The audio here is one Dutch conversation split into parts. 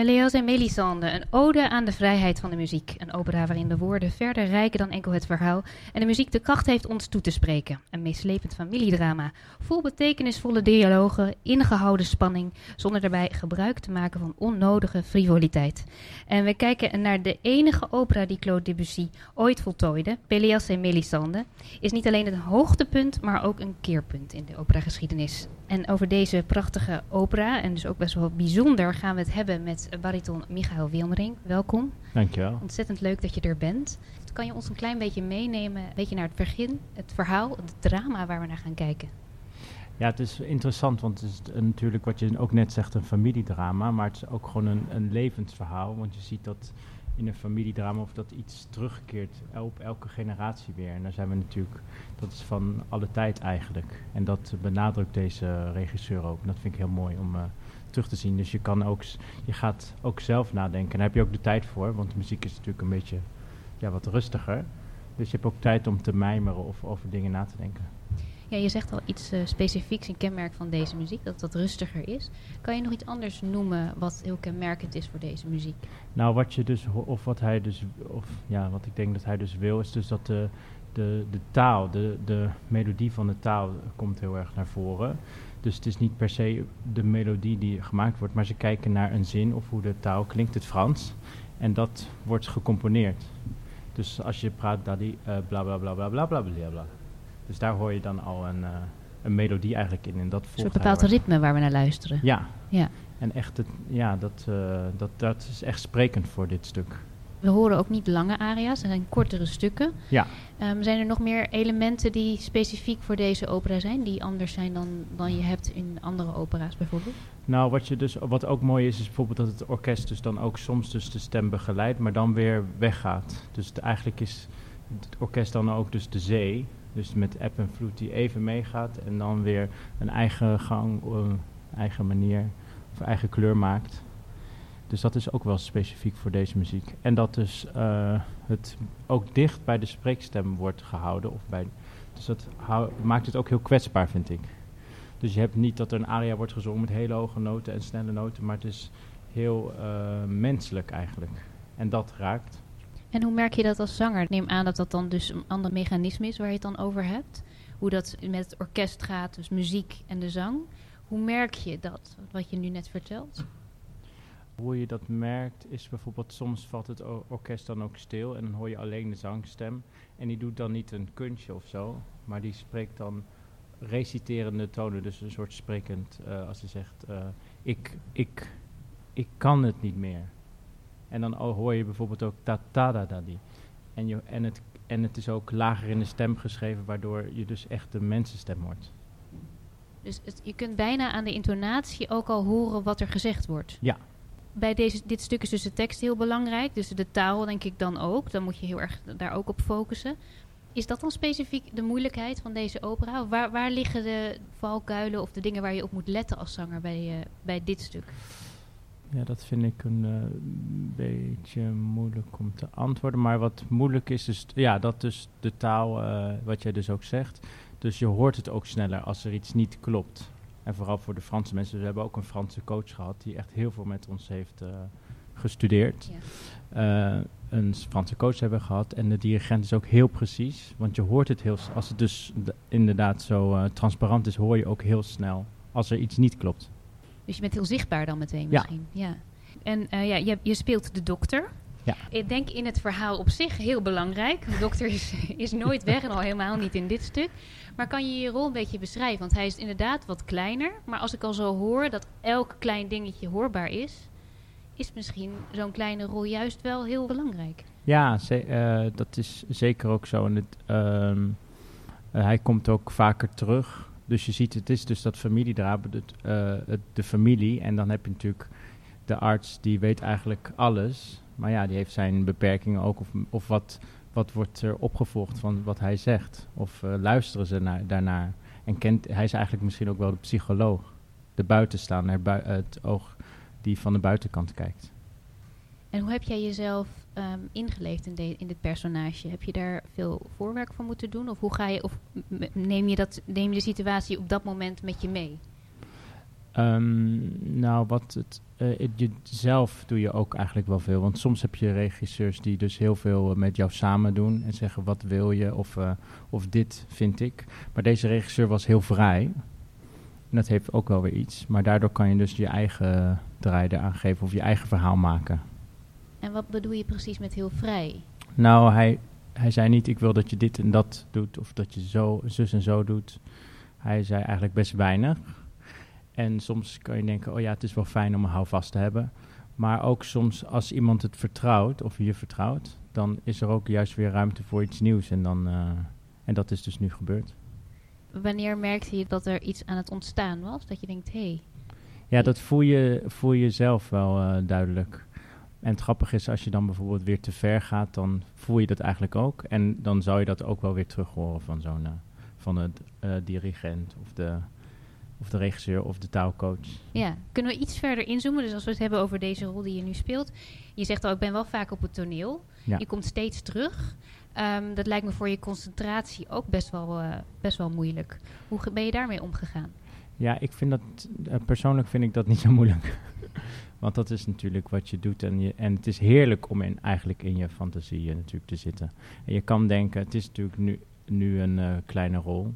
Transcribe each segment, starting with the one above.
Pelléas en Mélisande, een ode aan de vrijheid van de muziek. Een opera waarin de woorden verder rijken dan enkel het verhaal en de muziek de kracht heeft ons toe te spreken. Een meeslepend familiedrama, vol betekenisvolle dialogen, ingehouden spanning, zonder daarbij gebruik te maken van onnodige frivoliteit. En we kijken naar de enige opera die Claude Debussy ooit voltooide, Pelléas en Mélisande, is niet alleen een hoogtepunt, maar ook een keerpunt in de operageschiedenis. En over deze prachtige opera, en dus ook best wel bijzonder, gaan we het hebben met bariton Michael Wilmering. Welkom. Dankjewel. Ontzettend leuk dat je er bent. Kan je ons een klein beetje meenemen, een beetje naar het begin, het verhaal, het drama waar we naar gaan kijken? Ja, het is interessant, want het is natuurlijk wat je ook net zegt, een familiedrama, maar het is ook gewoon een, een levensverhaal, want je ziet dat in een familiedrama of dat iets terugkeert op elke generatie weer. En daar zijn we natuurlijk, dat is van alle tijd eigenlijk. En dat benadrukt deze regisseur ook. En dat vind ik heel mooi om uh, terug te zien. Dus je kan ook, je gaat ook zelf nadenken. En daar heb je ook de tijd voor, want muziek is natuurlijk een beetje ja, wat rustiger. Dus je hebt ook tijd om te mijmeren of over dingen na te denken. Ja, je zegt al iets uh, specifieks, een kenmerk van deze muziek, dat dat rustiger is. Kan je nog iets anders noemen wat heel kenmerkend is voor deze muziek? Nou, wat je dus, of wat hij dus, of ja, wat ik denk dat hij dus wil, is dus dat de, de, de taal, de, de melodie van de taal komt heel erg naar voren. Dus het is niet per se de melodie die gemaakt wordt, maar ze kijken naar een zin of hoe de taal klinkt, het Frans. En dat wordt gecomponeerd. Dus als je praat, dat die uh, bla bla bla bla bla bla bla bla. Dus daar hoor je dan al een, uh, een melodie eigenlijk in. En dat een soort bepaald ritme waar we naar luisteren. Ja. ja. En echt, het, ja, dat, uh, dat, dat is echt sprekend voor dit stuk. We horen ook niet lange aria's, er zijn kortere stukken. Ja. Um, zijn er nog meer elementen die specifiek voor deze opera zijn, die anders zijn dan, dan je hebt in andere opera's bijvoorbeeld? Nou, wat, je dus, wat ook mooi is, is bijvoorbeeld dat het orkest dus dan ook soms dus de stem begeleidt, maar dan weer weggaat. Dus het, eigenlijk is het orkest dan ook dus de zee, dus met eb en vloed die even meegaat en dan weer een eigen gang, een eigen manier of eigen kleur maakt. Dus dat is ook wel specifiek voor deze muziek. En dat dus uh, het ook dicht bij de spreekstem wordt gehouden. Of bij, dus dat maakt het ook heel kwetsbaar, vind ik. Dus je hebt niet dat er een aria wordt gezongen met hele hoge noten en snelle noten, maar het is heel uh, menselijk eigenlijk. En dat raakt. En hoe merk je dat als zanger? Neem aan dat dat dan dus een ander mechanisme is waar je het dan over hebt. Hoe dat met het orkest gaat, dus muziek en de zang. Hoe merk je dat, wat je nu net vertelt? Hoe je dat merkt is bijvoorbeeld soms valt het orkest dan ook stil en dan hoor je alleen de zangstem. En die doet dan niet een kunstje of zo, maar die spreekt dan reciterende tonen, dus een soort sprekend, uh, als hij zegt, uh, ik, ik, ik kan het niet meer. En dan hoor je bijvoorbeeld ook ta ta da da die. En, je, en, het, en het is ook lager in de stem geschreven, waardoor je dus echt de mensenstem hoort. Dus het, je kunt bijna aan de intonatie ook al horen wat er gezegd wordt. Ja. Bij deze, dit stuk is dus de tekst heel belangrijk, dus de taal denk ik dan ook. Dan moet je heel erg daar ook op focussen. Is dat dan specifiek de moeilijkheid van deze opera? Waar, waar liggen de valkuilen of de dingen waar je op moet letten als zanger bij, uh, bij dit stuk? Ja, dat vind ik een uh, beetje moeilijk om te antwoorden. Maar wat moeilijk is, is ja, dat dus de taal, uh, wat jij dus ook zegt. Dus je hoort het ook sneller als er iets niet klopt. En vooral voor de Franse mensen. We hebben ook een Franse coach gehad die echt heel veel met ons heeft uh, gestudeerd. Ja. een Franse coach hebben we gehad. En de dirigent is ook heel precies. Want je hoort het heel Als het dus inderdaad zo transparant is, hoor je ook heel snel als er iets niet klopt. Dus je bent heel zichtbaar dan meteen misschien. Ja. ja. En uh, ja, je, je, speelt de dokter. Ja. Ik denk in het verhaal op zich heel belangrijk. De dokter is, is nooit weg en al helemaal niet in dit stuk. Maar kan je je rol een beetje beschrijven? Want hij is inderdaad wat kleiner. Maar als ik al zo hoor dat elk klein dingetje hoorbaar is... is misschien zo'n kleine rol juist wel heel belangrijk. Ja, uh, dat is zeker ook zo. En het, uh, hij komt ook vaker terug... Dus je ziet, het is dus dat uh, het, de familie. En dan heb je natuurlijk de arts, die weet eigenlijk alles. Maar ja, die heeft zijn beperkingen ook. Of, of wat, wat wordt er opgevolgd van wat hij zegt? Of uh, luisteren ze naar, daarnaar? En kent, hij is eigenlijk misschien ook wel de psycholoog. De buitenstaander, bui, het oog die van de buitenkant kijkt. En hoe heb jij jezelf ehm, ingeleefd in, in dit personage? Heb je daar veel voorwerk voor moeten doen? Of hoe ga je, of neem je, dat, neem je de situatie op dat moment met je mee? Ehm, nou, wat het, eh, het- zelf doe je ook eigenlijk wel veel. Want soms heb je regisseurs die dus heel veel eh, met jou samen doen en zeggen wat wil je of, eh, of dit vind ik. Maar deze regisseur was heel vrij. En dat heeft ook wel weer iets. Maar daardoor kan je dus je eigen draai eraan geven of je eigen verhaal maken. En wat bedoel je precies met heel vrij? Nou, hij, hij zei niet ik wil dat je dit en dat doet of dat je zo, zus en zo doet. Hij zei eigenlijk best weinig. En soms kan je denken, oh ja, het is wel fijn om een houvast te hebben. Maar ook soms als iemand het vertrouwt of je vertrouwt, dan is er ook juist weer ruimte voor iets nieuws. En, dan, eh, en dat is dus nu gebeurd. Wanneer merkte je dat er iets aan het ontstaan was? Dat je denkt, hé, hey, Ja, dat voel je, voel je zelf wel eh, duidelijk. En het grappige is, als je dan bijvoorbeeld weer te ver gaat, dan voel je dat eigenlijk ook. En dan zou je dat ook wel weer terug horen van zo'n eh, van de eh, dirigent of de, of de regisseur of de taalcoach. Ja, kunnen we iets verder inzoomen? Dus als we het hebben over deze rol die je nu speelt. Je zegt al, ik ben wel vaak op het toneel. Ja. Je komt steeds terug. Ehm, dat lijkt me voor je concentratie ook best wel, eh, best wel moeilijk. Hoe ben je daarmee omgegaan? Ja, ik vind dat, persoonlijk vind ik dat niet zo moeilijk. Want dat is natuurlijk wat je doet. En, je, en het is heerlijk om in, eigenlijk in je fantasie eh, natuurlijk te zitten. En je kan denken, het is natuurlijk nu, nu een eh, kleine rol.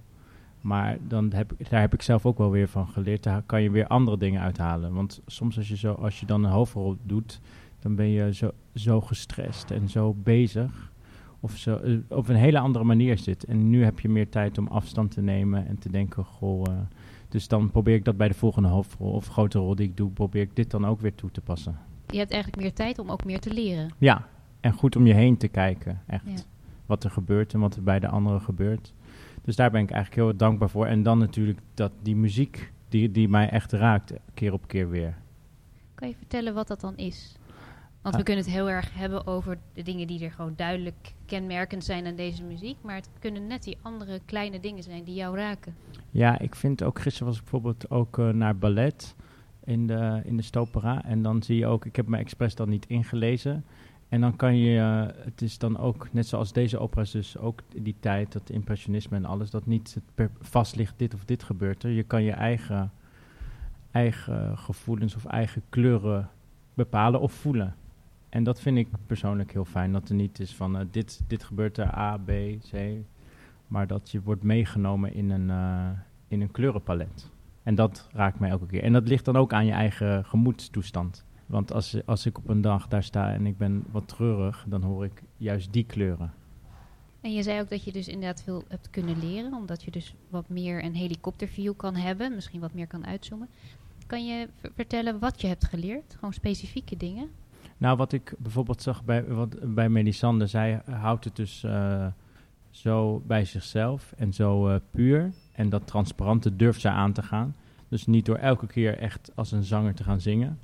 Maar dan heb, daar heb ik zelf ook wel weer van geleerd. Daar kan je weer andere dingen uithalen. Want soms als je, zo, als je dan een hoofdrol doet, dan ben je zo, zo gestrest en zo bezig. Of zo, eh, op een hele andere manier zit. En nu heb je meer tijd om afstand te nemen en te denken, goh... dus dan probeer ik dat bij de volgende hoofdrol of grote rol die ik doe, probeer ik dit dan ook weer toe te passen. Je hebt eigenlijk meer tijd om ook meer te leren. Ja, en goed om je heen te kijken, echt. Ja. Wat er gebeurt en wat er bij de anderen gebeurt. Dus daar ben ik eigenlijk heel dankbaar voor. En dan natuurlijk dat die muziek die, die mij echt raakt, keer op keer weer. Kan je vertellen wat dat dan is? Want Ah. we kunnen het heel erg hebben over de dingen die er gewoon duidelijk kenmerkend zijn aan deze muziek. Maar het kunnen net die andere kleine dingen zijn die jou raken. Ja, ik vind ook, gisteren was ik bijvoorbeeld ook eh, naar ballet in de, in de Stopera. En dan zie je ook, ik heb me expres dan niet ingelezen. En dan kan je, eh, het is dan ook, net zoals deze opera's dus ook die tijd, dat impressionisme en alles, dat niet per, vast ligt dit of dit gebeurt er. Je kan je eigen, eigen gevoelens of eigen kleuren bepalen of voelen. En dat vind ik persoonlijk heel fijn, dat er niet is van eh, dit, dit gebeurt er A, B, C. Maar dat je wordt meegenomen in een, eh, in een kleurenpalet. En dat raakt mij elke keer. En dat ligt dan ook aan je eigen gemoedstoestand. Want als, als ik op een dag daar sta en ik ben wat treurig, dan hoor ik juist die kleuren. En je zei ook dat je dus inderdaad veel hebt kunnen leren. Omdat je dus wat meer een helikopterview kan hebben. Misschien wat meer kan uitzoomen. Kan je vertellen wat je hebt geleerd? Gewoon specifieke dingen? Nou, wat ik bijvoorbeeld zag bij, wat, bij Melisande, zij houdt het dus eh, zo bij zichzelf en zo eh, puur. En dat transparante durft zij aan te gaan. Dus niet door elke keer echt als een zanger te gaan zingen.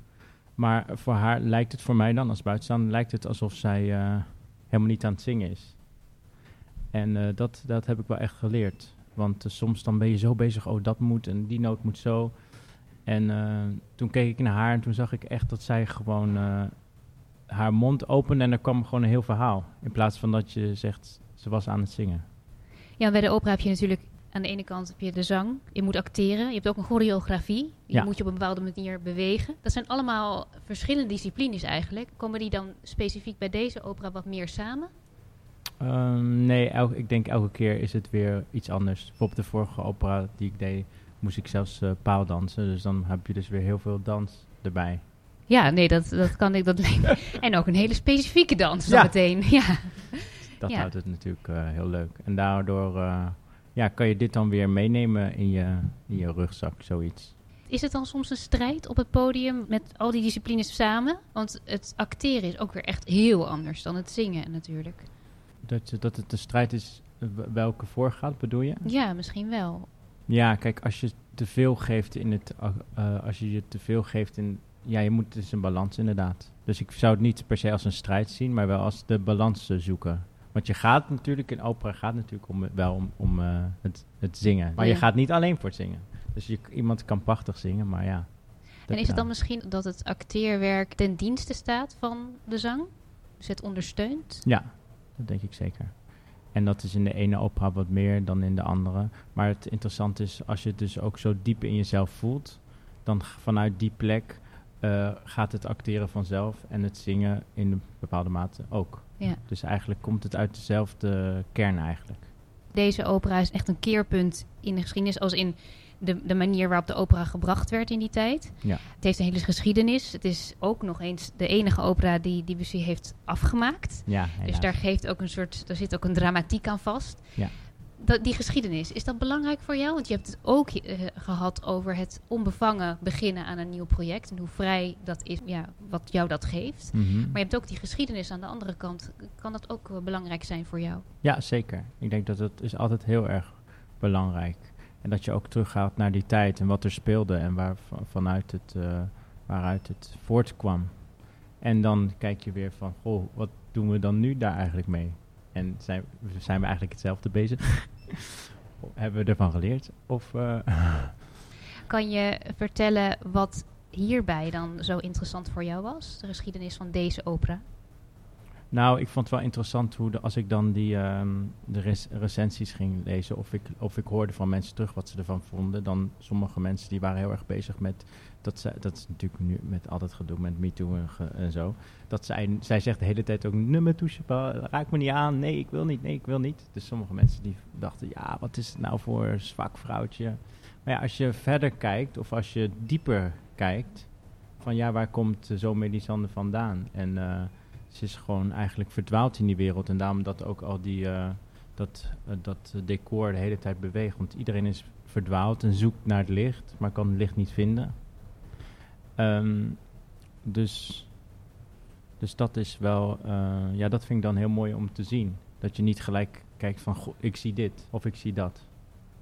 Maar voor haar lijkt het, voor mij dan als buitenstaander, lijkt het alsof zij eh, helemaal niet aan het zingen is. En dat, dat heb ik wel echt geleerd. Want soms dan ben je zo bezig, oh dat moet en die noot moet zo. En toen keek ik naar haar en toen zag ik echt dat zij gewoon haar mond opende en er kwam gewoon een heel verhaal. In plaats van dat je zegt, ze was aan het zingen. Ja, bij de opera heb je natuurlijk aan de ene kant heb je de zang. Je moet acteren. Je hebt ook een choreografie. Je Ja. moet je op een bepaalde manier bewegen. Dat zijn allemaal verschillende disciplines eigenlijk. Komen die dan specifiek bij deze opera wat meer samen? Ehm, nee, ik denk elke keer is het weer iets anders. Bijvoorbeeld de vorige opera die ik deed, moest ik zelfs eh, paaldansen. Dus dan heb je dus weer heel veel dans erbij. Ja, nee, dat, dat kan ik. Dat en ook een hele specifieke dans dan Ja. meteen. Ja. Dat Ja. houdt het natuurlijk eh, heel leuk. En daardoor eh, ja, kan je dit dan weer meenemen in je, in je rugzak, zoiets. Is het dan soms een strijd op het podium met al die disciplines samen? Want het acteren is ook weer echt heel anders dan het zingen natuurlijk. Dat, dat het de strijd is eh, welke voorgaat, bedoel je? Ja, misschien wel. Ja, kijk, als je te veel geeft in het, uh, als je je te veel geeft in, ja, je moet, is een balans inderdaad. Dus ik zou het niet per se als een strijd zien, maar wel als de balans zoeken. Want je gaat natuurlijk, in opera gaat natuurlijk om, wel om, om eh, het, het zingen. Maar Ja. je gaat niet alleen voor het zingen. Dus je, iemand kan prachtig zingen, maar ja. En is het dan misschien dat het acteerwerk ten dienste staat van de zang? Dus het ondersteunt? Ja, dat denk ik zeker. En dat is in de ene opera wat meer dan in de andere. Maar het interessante is, als je het dus ook zo diep in jezelf voelt, dan vanuit die plek uh, gaat het acteren vanzelf en het zingen in een bepaalde mate ook. Ja. Dus eigenlijk komt het uit dezelfde kern eigenlijk. Deze opera is echt een keerpunt in de geschiedenis, als in de, de manier waarop de opera gebracht werd in die tijd. Ja. Het heeft een hele geschiedenis. Het is ook nog eens de enige opera die Debussy heeft afgemaakt. Ja, dus daar, geeft ook een soort, daar zit ook een dramatiek aan vast. Ja. Dat, die geschiedenis, is dat belangrijk voor jou? Want je hebt het ook uh, gehad over het onbevangen beginnen aan een nieuw project. En hoe vrij dat is, ja, wat jou dat geeft. Mhm. Maar je hebt ook die geschiedenis aan de andere kant. Kan dat ook uh, belangrijk zijn voor jou? Ja, zeker. Ik denk dat het is altijd heel erg belangrijk. En dat je ook teruggaat naar die tijd en wat er speelde en waar, vanuit het, uh, waaruit het voortkwam. En dan kijk je weer van, goh, wat doen we dan nu daar eigenlijk mee? En zijn, zijn we eigenlijk hetzelfde bezig? Hebben we ervan geleerd? Of, uh... Kan je vertellen wat hierbij dan zo interessant voor jou was? De geschiedenis van deze opera? Nou, ik vond het wel interessant hoe de, als ik dan die, um, de recensies ging lezen, of ik, of ik hoorde van mensen terug wat ze ervan vonden. Dan sommige mensen die waren heel erg bezig met, dat, ze, dat is natuurlijk nu met al dat gedoe met MeToo en, en zo. Dat zij, zij zegt de hele tijd ook, nummer touche, raak me niet aan, nee ik wil niet, nee ik wil niet. Dus sommige mensen die dachten, ja wat is het nou voor zwak vrouwtje. Maar ja, als je verder kijkt, of als je dieper kijkt, van ja, waar komt uh, zo Melisande vandaan? En... Uh, ze is gewoon eigenlijk verdwaald in die wereld. En daarom dat ook al die, uh, dat, uh, dat decor de hele tijd beweegt. Want iedereen is verdwaald en zoekt naar het licht, maar kan het licht niet vinden. Um, dus, dus dat is wel, uh, ja, dat vind ik dan heel mooi om te zien. Dat je niet gelijk kijkt van, ik zie dit of ik zie dat.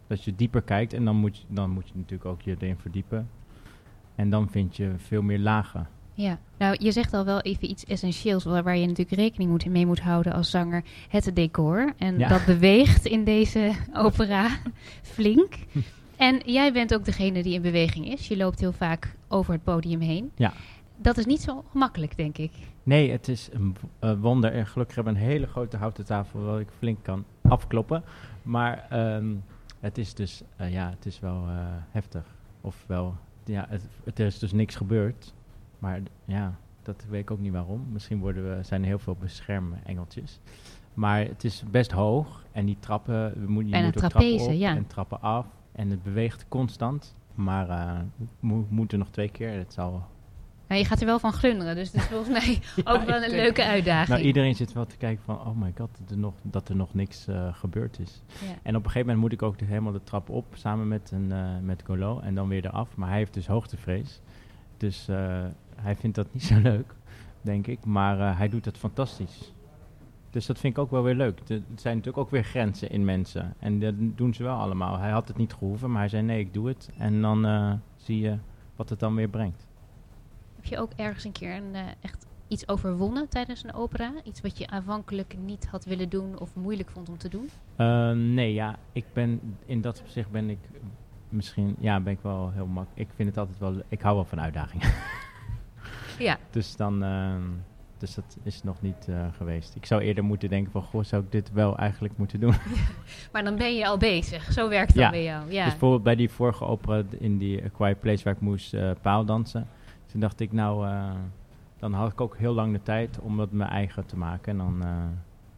Dat je dieper kijkt en dan moet je, dan moet je natuurlijk ook je erin verdiepen. En dan vind je veel meer lagen. Ja, nou je zegt al wel even iets essentieels waar je natuurlijk rekening moet, mee moet houden als zanger. Het decor. En Ja. dat beweegt in deze opera flink. En jij bent ook degene die in beweging is. Je loopt heel vaak over het podium heen. Ja. Dat is niet zo gemakkelijk, denk ik. Nee, het is een wonder. En gelukkig hebben we een hele grote houten tafel waar ik flink kan afkloppen. Maar ehm, het is dus, eh, ja, het is wel eh, heftig. Of wel, ja, het, het er is dus niks gebeurd. Maar ja, dat weet ik ook niet waarom. Misschien worden we, zijn er heel veel beschermengeltjes. Maar het is best hoog. En die trappen, we moeten, je moet ook trapeze, trappen op ja. en trappen af. En het beweegt constant. Maar we moeten nog twee keer. Het zal Nou, je gaat er wel van glunderen, dus het is volgens mij ook wel een leuke uitdaging. Nou, iedereen zit wel te kijken van, oh my god, dat er nog, dat er nog niks eh, gebeurd is. Ja. En op een gegeven moment moet ik ook de, helemaal de trap op, samen met, een, eh, met Golo, en dan weer eraf. Maar hij heeft dus hoogtevrees. Dus hij vindt dat niet zo leuk, denk ik. Maar eh, hij doet het fantastisch. Dus dat vind ik ook wel weer leuk. Er zijn natuurlijk ook weer grenzen in mensen. En dat doen ze wel allemaal. Hij had het niet gehoeven, maar hij zei nee, ik doe het. En dan eh, zie je wat het dan weer brengt. Heb je ook ergens een keer een, eh, echt iets overwonnen tijdens een opera? Iets wat je aanvankelijk niet had willen doen of moeilijk vond om te doen? Nee, ja, ik ben in dat opzicht ben ik misschien, ja, ben ik wel heel mak. Ik vind het altijd wel, ik hou wel van uitdagingen. Ja. dus dan, ehm, dus dat is nog niet eh, geweest. Ik zou eerder moeten denken van, goh, zou ik dit wel eigenlijk moeten doen? Maar dan ben je al bezig. Zo werkt Ja. bij jou. Ja. Dus bijvoorbeeld bij die vorige opera in die A Quiet Place waar ik moest eh paaldansen. Toen dacht ik, nou, eh, dan had ik ook heel lang de tijd om het mijn eigen te maken. En dan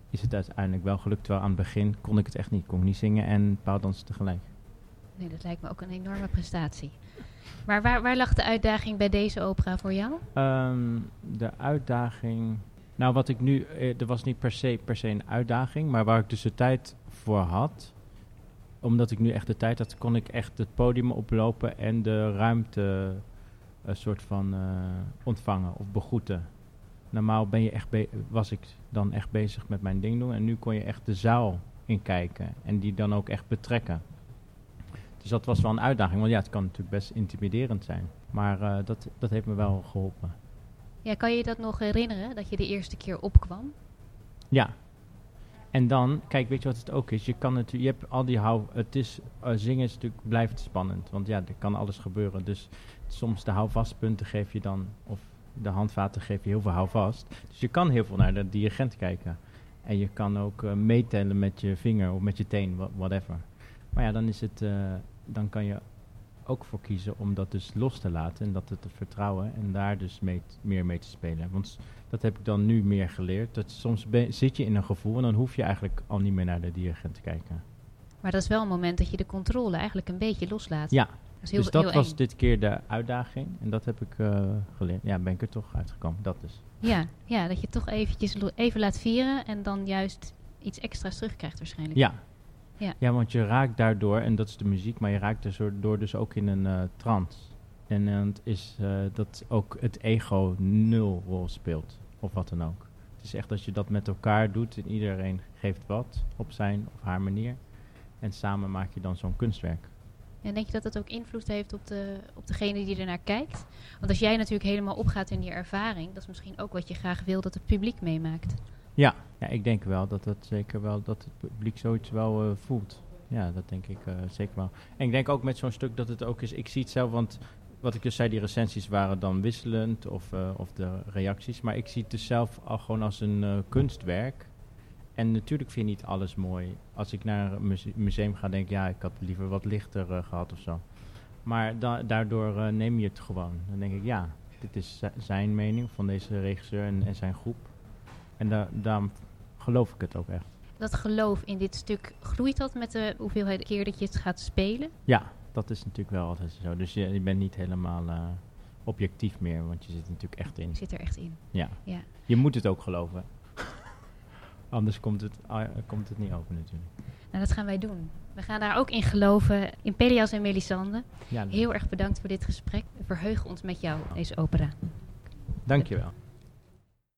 is het uiteindelijk wel gelukt. Terwijl aan het begin kon ik het echt niet. Ik kon niet zingen en paaldansen tegelijk. Nee, dat lijkt me ook een enorme prestatie. Maar waar, waar lag de uitdaging bij deze opera voor jou? Ehm, de uitdaging. Nou, wat ik nu. eh, er was niet per se, per se een uitdaging, maar waar ik dus de tijd voor had. Omdat ik nu echt de tijd had, kon ik echt het podium oplopen en de ruimte een soort van eh, ontvangen of begroeten. Normaal ben je echt was ik dan echt bezig met mijn ding doen en nu kon je echt de zaal inkijken en die dan ook echt betrekken. Dus dat was wel een uitdaging, want ja, het kan natuurlijk best intimiderend zijn. Maar eh, dat, dat heeft me wel geholpen. Ja, kan je je dat nog herinneren, dat je de eerste keer opkwam? Ja. En dan, kijk, weet je wat het ook is? Je kan natuurlijk, je hebt al die hou, het is, eh, zingen is natuurlijk, blijft spannend. Want ja, er kan alles gebeuren. Dus soms de houvastpunten geef je dan, of De handvaten geven je heel veel houvast. Dus je kan heel veel naar de dirigent kijken. En je kan ook uh, meetellen met je vinger of met je teen, whatever. Maar ja, dan, is het, uh, dan kan je ook voor kiezen om dat dus los te laten en dat te vertrouwen en daar dus mee, meer mee te spelen. Want dat heb ik dan nu meer geleerd. Dat soms zit je in een gevoel en dan hoef je eigenlijk al niet meer naar de dirigent te kijken. Maar dat is wel een moment dat je de controle eigenlijk een beetje loslaat. Ja, dat heel, dus dat was dit keer de uitdaging en dat heb ik uh, geleerd. Ja, ben ik er toch uitgekomen, dat dus. Ja, ja dat je toch eventjes even laat vieren en dan juist iets extra's terugkrijgt waarschijnlijk. Ja, ja. ja, want je raakt daardoor, en dat is de muziek, maar je raakt daardoor dus ook in een uh, trance. En uh, het is uh, dat ook het ego nul rol speelt, of wat dan ook. Het is echt dat je dat met elkaar doet en iedereen geeft wat op zijn of haar manier. En samen maak je dan zo'n kunstwerk. En denk je dat dat ook invloed heeft op, de, op degene die ernaar kijkt? Want als jij natuurlijk helemaal opgaat in die ervaring, dat is misschien ook wat je graag wil dat het publiek meemaakt. Ja, ja, ik denk wel dat het zeker wel dat het publiek zoiets wel uh, voelt. Ja, dat denk ik uh, zeker wel. En ik denk ook met zo'n stuk dat het ook is. Ik zie het zelf, want wat ik dus zei, die recensies waren dan wisselend of, uh, of de reacties. Maar ik zie het dus zelf al gewoon als een kunstwerk. En natuurlijk vind je niet alles mooi. Als ik naar een museum ga, denk ik, ja, ik had liever wat lichter gehad of zo. Maar da daardoor neem je het gewoon. Dan denk ik, ja, dit is zijn mening van deze regisseur en, en zijn groep. En da daarom geloof ik het ook echt. Dat geloof in dit stuk, groeit dat met de hoeveelheid keer dat je het gaat spelen? Ja, dat is natuurlijk wel altijd zo. Dus je, je bent niet helemaal uh, objectief meer, want je zit er natuurlijk echt in. Je zit er echt in. Ja. ja. Je moet het ook geloven. Anders komt het, uh, komt het niet over natuurlijk. Nou, dat gaan wij doen. We gaan daar ook in geloven, in Pelias en Melisande. Ja, Heel erg bedankt voor dit gesprek. We verheugen ons met jou, deze opera. Dankjewel.